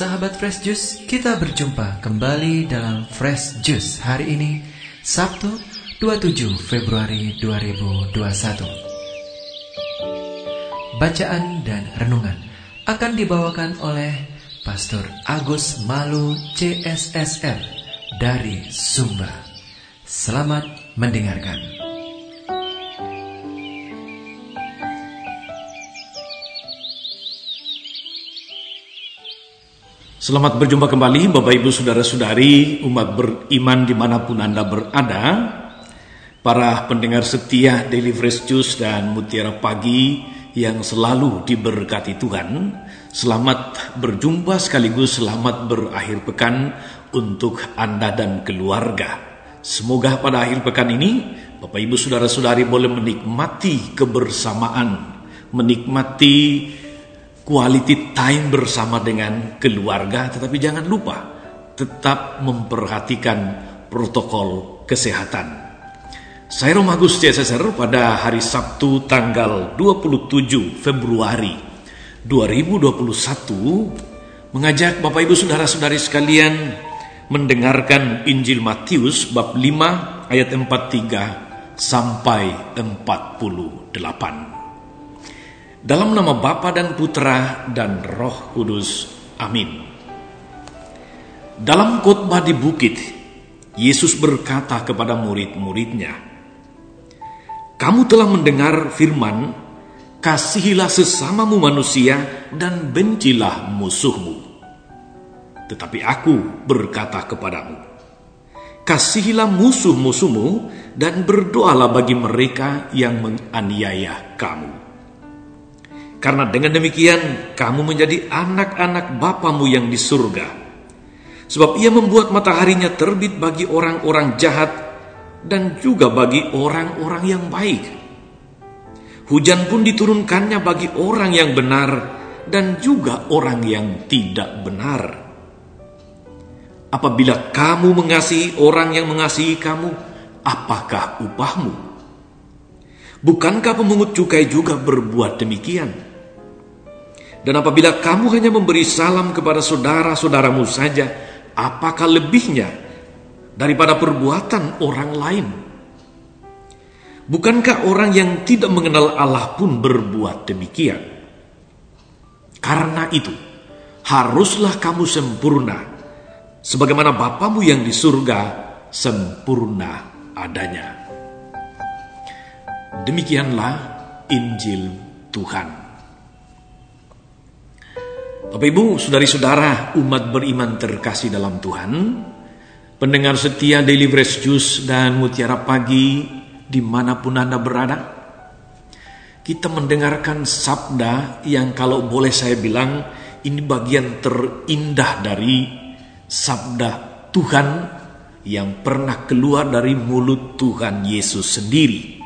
Sahabat Fresh Juice, kita berjumpa kembali dalam Fresh Juice hari ini, Sabtu 27 Februari 2021. Bacaan dan renungan akan dibawakan oleh Pastor Agus Malu CSSR dari Sumba. Selamat mendengarkan. Selamat berjumpa kembali Bapak Ibu Saudara-saudari umat beriman di mana pun Anda berada. Para pendengar setia Daily Fresh Juice dan Mutiara Pagi yang selalu diberkati Tuhan Selamat berjumpa sekaligus selamat berakhir pekan untuk Anda dan keluarga. Semoga pada akhir pekan ini Bapak Ibu Saudara-saudari boleh menikmati kebersamaan Menikmati quality time bersama dengan keluarga, tetapi jangan lupa tetap memperhatikan protokol kesehatan. Saya Romagus CSSR pada hari Sabtu tanggal 27 Februari 2021 mengajak Bapak Ibu Saudara-saudari sekalian mendengarkan Injil Matius bab 5 ayat 43 sampai 48. Dalam nama Bapa dan Putra dan Roh Kudus. Amin. Dalam khotbah di bukit, Yesus berkata kepada murid-muridnya, Kamu telah mendengar firman, Kasihilah sesamamu manusia dan bencilah musuhmu. Tetapi aku berkata kepadamu, Kasihilah musuh-musuhmu dan berdoalah bagi mereka yang menganiaya kamu karena dengan demikian kamu menjadi anak-anak Bapamu yang di surga. Sebab ia membuat mataharinya terbit bagi orang-orang jahat dan juga bagi orang-orang yang baik. Hujan pun diturunkannya bagi orang yang benar dan juga orang yang tidak benar. Apabila kamu mengasihi orang yang mengasihi kamu, apakah upahmu? Bukankah pemungut cukai juga berbuat demikian? Dan apabila kamu hanya memberi salam kepada saudara-saudaramu saja, apakah lebihnya daripada perbuatan orang lain? Bukankah orang yang tidak mengenal Allah pun berbuat demikian? Karena itu, haruslah kamu sempurna, sebagaimana Bapamu yang di surga sempurna adanya. Demikianlah Injil Tuhan. Bapak Ibu, saudari-saudara, umat beriman terkasih dalam Tuhan, pendengar setia Daily Fresh Juice dan Mutiara Pagi di mana pun Anda berada, kita mendengarkan sabda yang kalau boleh saya bilang ini bagian terindah dari sabda Tuhan yang pernah keluar dari mulut Tuhan Yesus sendiri.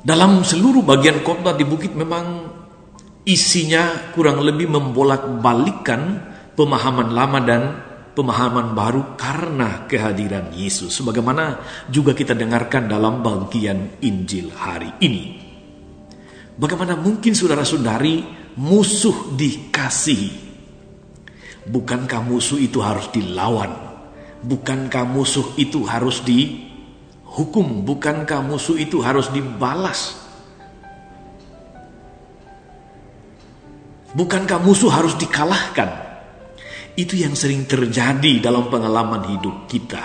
Dalam seluruh bagian khotbah di bukit memang isinya kurang lebih membolak-balikan pemahaman lama dan pemahaman baru karena kehadiran Yesus. Sebagaimana juga kita dengarkan dalam bagian Injil hari ini. Bagaimana mungkin saudara-saudari musuh dikasihi? Bukankah musuh itu harus dilawan? Bukankah musuh itu harus dihukum? Bukankah musuh itu harus dibalas? Bukankah musuh harus dikalahkan? Itu yang sering terjadi dalam pengalaman hidup kita.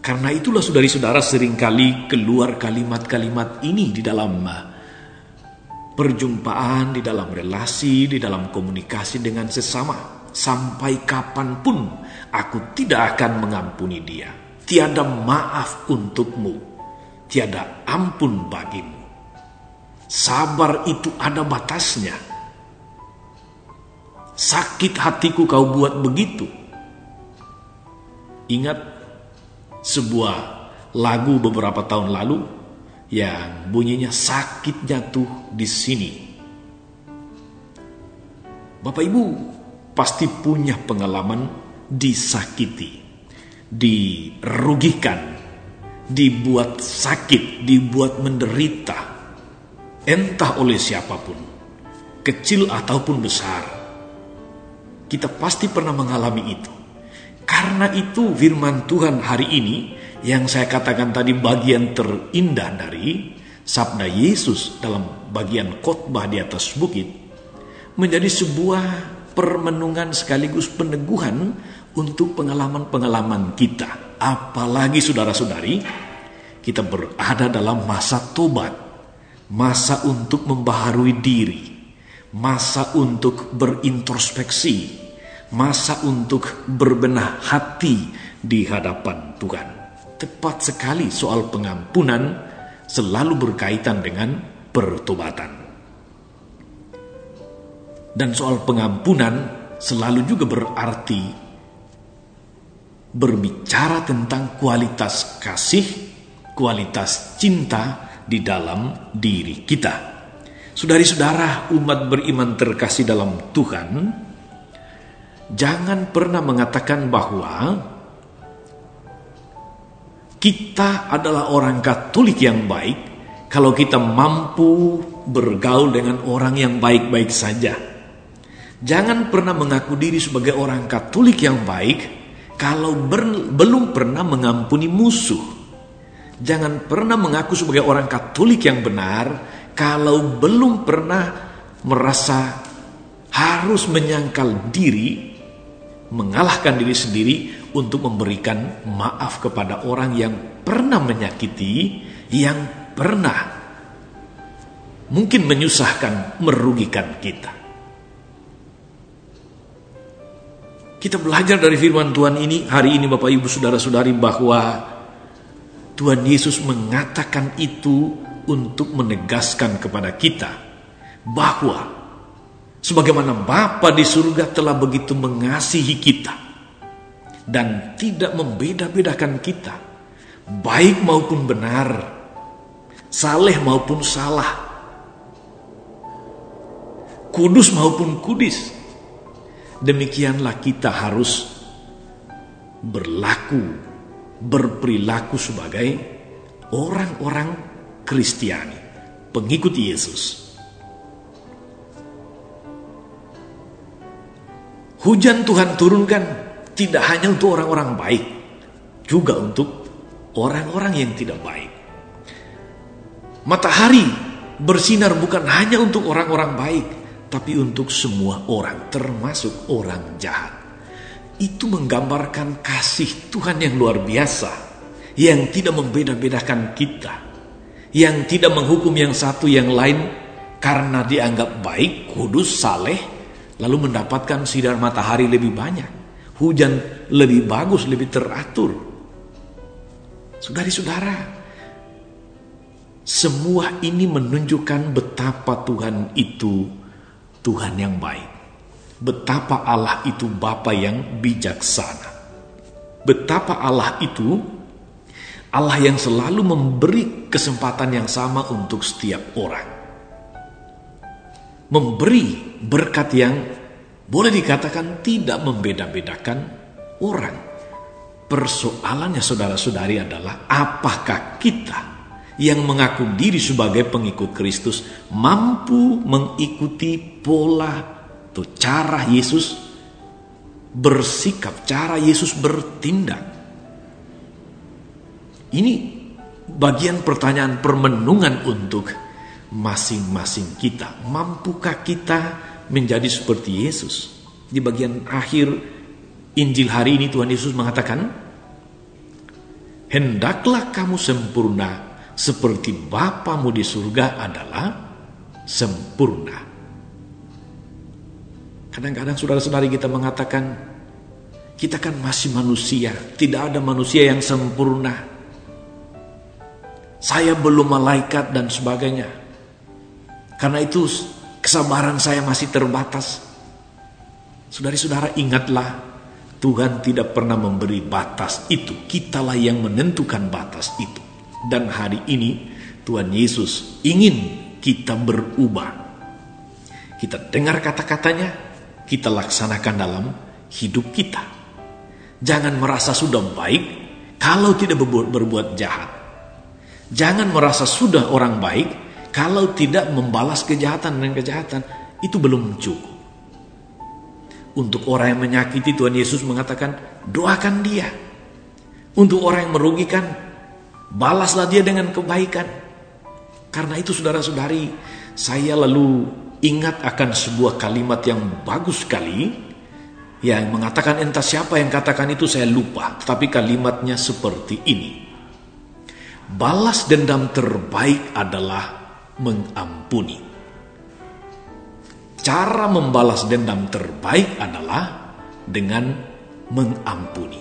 Karena itulah saudari-saudara sering kali keluar kalimat-kalimat ini di dalam uh, perjumpaan, di dalam relasi, di dalam komunikasi dengan sesama. Sampai kapan pun aku tidak akan mengampuni dia. Tiada maaf untukmu, tiada ampun bagimu. Sabar itu ada batasnya. Sakit hatiku kau buat begitu. Ingat sebuah lagu beberapa tahun lalu yang bunyinya sakit jatuh di sini. Bapak Ibu pasti punya pengalaman disakiti, dirugikan, dibuat sakit, dibuat menderita entah oleh siapa pun. kecil ataupun besar. Kita pasti pernah mengalami itu. Karena itu firman Tuhan hari ini yang saya katakan tadi bagian terindah dari sabda Yesus dalam bagian khotbah di atas bukit menjadi sebuah permenungan sekaligus peneguhan untuk pengalaman-pengalaman kita. Apalagi saudara-saudari, kita berada dalam masa tobat, masa untuk membaharui diri, masa untuk berintrospeksi, masa untuk berbenah hati di hadapan Tuhan. Tepat sekali soal pengampunan selalu berkaitan dengan pertobatan. Dan soal pengampunan selalu juga berarti berbicara tentang kualitas kasih, kualitas cinta di dalam diri kita. Saudari-saudara, umat beriman terkasih dalam Tuhan, jangan pernah mengatakan bahwa kita adalah orang Katolik yang baik kalau kita mampu bergaul dengan orang yang baik-baik saja. Jangan pernah mengaku diri sebagai orang Katolik yang baik kalau belum pernah mengampuni musuh. Jangan pernah mengaku sebagai orang Katolik yang benar kalau belum pernah merasa harus menyangkal diri mengalahkan diri sendiri untuk memberikan maaf kepada orang yang pernah menyakiti, yang pernah mungkin menyusahkan, merugikan kita. Kita belajar dari firman Tuhan ini hari ini Bapak Ibu Saudara-saudari bahwa Tuhan Yesus mengatakan itu untuk menegaskan kepada kita bahwa Sebagaimana Bapa di surga telah begitu mengasihi kita dan tidak membeda-bedakan kita, baik maupun benar, saleh maupun salah, kudus maupun kudis. Demikianlah kita harus berlaku, berperilaku sebagai orang-orang Kristiani, pengikut Yesus. Hujan Tuhan turunkan tidak hanya untuk orang-orang baik, juga untuk orang-orang yang tidak baik. Matahari bersinar bukan hanya untuk orang-orang baik, tapi untuk semua orang, termasuk orang jahat. Itu menggambarkan kasih Tuhan yang luar biasa, yang tidak membeda-bedakan kita, yang tidak menghukum yang satu yang lain karena dianggap baik, kudus, saleh, lalu mendapatkan sinar matahari lebih banyak, hujan lebih bagus, lebih teratur. Saudari-saudara, semua ini menunjukkan betapa Tuhan itu Tuhan yang baik. Betapa Allah itu Bapa yang bijaksana. Betapa Allah itu Allah yang selalu memberi kesempatan yang sama untuk setiap orang memberi berkat yang boleh dikatakan tidak membeda-bedakan orang. Persoalannya saudara-saudari adalah apakah kita yang mengaku diri sebagai pengikut Kristus mampu mengikuti pola atau cara Yesus bersikap, cara Yesus bertindak. Ini bagian pertanyaan permenungan untuk masing-masing kita. Mampukah kita menjadi seperti Yesus? Di bagian akhir Injil hari ini Tuhan Yesus mengatakan, Hendaklah kamu sempurna seperti Bapamu di surga adalah sempurna. Kadang-kadang saudara-saudari kita mengatakan, kita kan masih manusia, tidak ada manusia yang sempurna. Saya belum malaikat dan sebagainya. Karena itu kesabaran saya masih terbatas. Saudari-saudara ingatlah Tuhan tidak pernah memberi batas itu. Kitalah yang menentukan batas itu. Dan hari ini Tuhan Yesus ingin kita berubah. Kita dengar kata-katanya, kita laksanakan dalam hidup kita. Jangan merasa sudah baik kalau tidak berbuat, berbuat jahat. Jangan merasa sudah orang baik kalau tidak membalas kejahatan dengan kejahatan, itu belum cukup. Untuk orang yang menyakiti Tuhan Yesus mengatakan, doakan dia. Untuk orang yang merugikan, balaslah dia dengan kebaikan. Karena itu saudara-saudari, saya lalu ingat akan sebuah kalimat yang bagus sekali yang mengatakan entah siapa yang katakan itu saya lupa, tetapi kalimatnya seperti ini. Balas dendam terbaik adalah mengampuni. Cara membalas dendam terbaik adalah dengan mengampuni.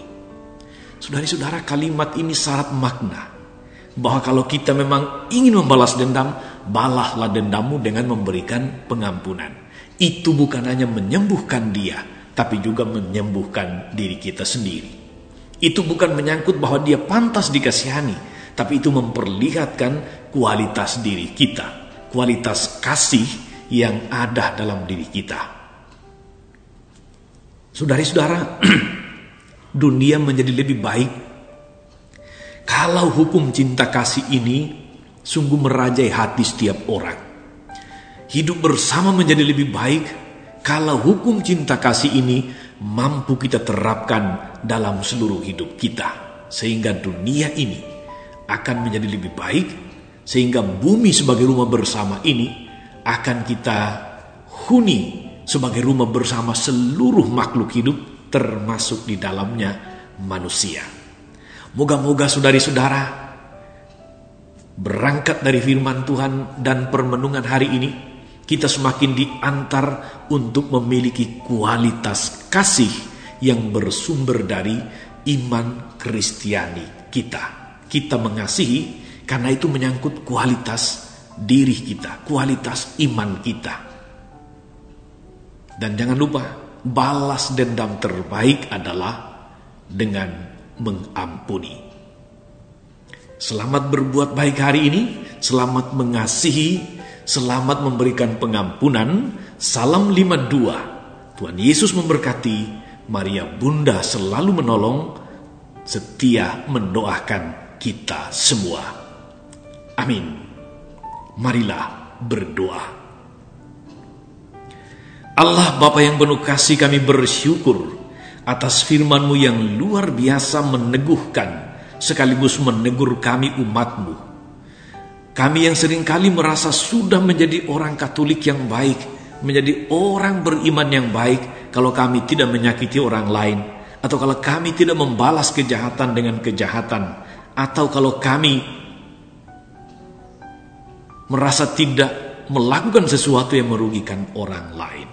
Saudari-saudara, kalimat ini syarat makna bahwa kalau kita memang ingin membalas dendam, balaslah dendammu dengan memberikan pengampunan. Itu bukan hanya menyembuhkan dia, tapi juga menyembuhkan diri kita sendiri. Itu bukan menyangkut bahwa dia pantas dikasihani, tapi itu memperlihatkan kualitas diri kita, kualitas kasih yang ada dalam diri kita. Saudari-saudara, dunia menjadi lebih baik kalau hukum cinta kasih ini sungguh merajai hati setiap orang. Hidup bersama menjadi lebih baik kalau hukum cinta kasih ini mampu kita terapkan dalam seluruh hidup kita, sehingga dunia ini akan menjadi lebih baik, sehingga bumi sebagai rumah bersama ini akan kita huni sebagai rumah bersama seluruh makhluk hidup, termasuk di dalamnya manusia. Moga-moga saudari-saudara berangkat dari firman Tuhan dan permenungan hari ini kita semakin diantar untuk memiliki kualitas kasih yang bersumber dari iman Kristiani kita. Kita mengasihi karena itu menyangkut kualitas diri kita, kualitas iman kita. Dan jangan lupa, balas dendam terbaik adalah dengan mengampuni. Selamat berbuat baik hari ini, selamat mengasihi selamat memberikan pengampunan, salam 52. Tuhan Yesus memberkati, Maria Bunda selalu menolong, setia mendoakan kita semua. Amin. Marilah berdoa. Allah Bapa yang penuh kasih kami bersyukur atas firman-Mu yang luar biasa meneguhkan sekaligus menegur kami umat-Mu kami yang sering kali merasa sudah menjadi orang Katolik yang baik, menjadi orang beriman yang baik kalau kami tidak menyakiti orang lain, atau kalau kami tidak membalas kejahatan dengan kejahatan, atau kalau kami merasa tidak melakukan sesuatu yang merugikan orang lain.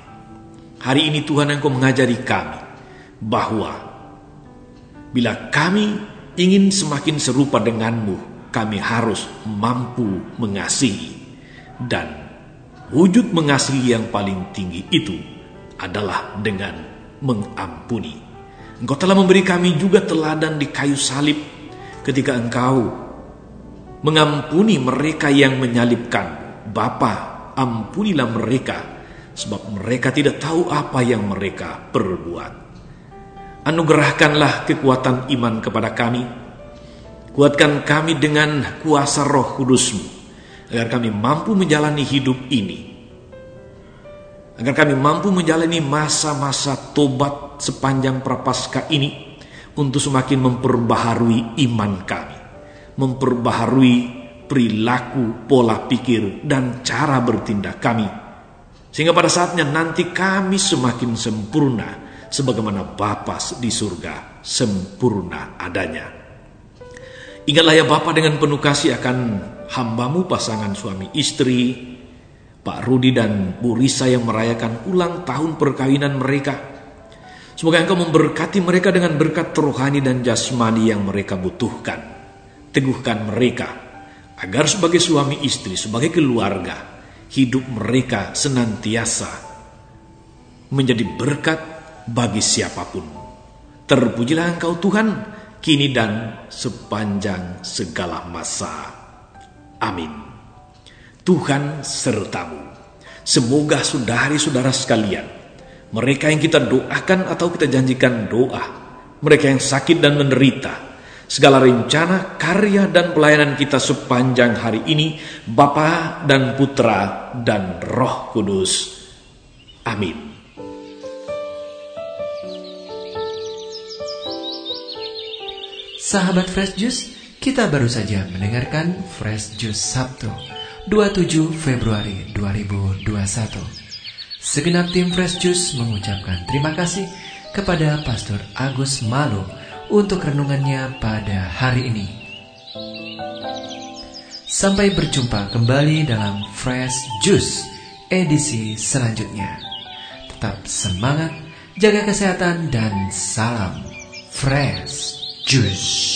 Hari ini Tuhan Engkau mengajari kami bahwa bila kami ingin semakin serupa denganmu, kami harus mampu mengasihi. Dan wujud mengasihi yang paling tinggi itu adalah dengan mengampuni. Engkau telah memberi kami juga teladan di kayu salib ketika engkau mengampuni mereka yang menyalibkan. Bapa, ampunilah mereka sebab mereka tidak tahu apa yang mereka perbuat. Anugerahkanlah kekuatan iman kepada kami Kuatkan kami dengan kuasa roh kudusmu, agar kami mampu menjalani hidup ini. Agar kami mampu menjalani masa-masa tobat sepanjang prapaskah ini untuk semakin memperbaharui iman kami. Memperbaharui perilaku, pola pikir, dan cara bertindak kami. Sehingga pada saatnya nanti kami semakin sempurna sebagaimana Bapa di surga sempurna adanya. Ingatlah ya Bapak dengan penuh kasih akan hambamu pasangan suami istri, Pak Rudi dan Bu Risa yang merayakan ulang tahun perkawinan mereka. Semoga Engkau memberkati mereka dengan berkat rohani dan jasmani yang mereka butuhkan. Teguhkan mereka agar sebagai suami istri, sebagai keluarga, hidup mereka senantiasa menjadi berkat bagi siapa pun. Terpujilah Engkau Tuhan kini dan sepanjang segala masa. Amin. Tuhan sertamu. Semoga saudari-saudara sekalian, mereka yang kita doakan atau kita janjikan doa, mereka yang sakit dan menderita, segala rencana, karya, dan pelayanan kita sepanjang hari ini, Bapa dan Putra dan Roh Kudus Amin. Sahabat Fresh Juice, kita baru saja mendengarkan Fresh Juice Sabtu 27 Februari 2021. Segenap tim Fresh Juice mengucapkan terima kasih kepada Pastor Agus Malu untuk renungannya pada hari ini. Sampai berjumpa kembali dalam Fresh Juice edisi selanjutnya. Tetap semangat, jaga kesehatan, dan salam Fresh Juice.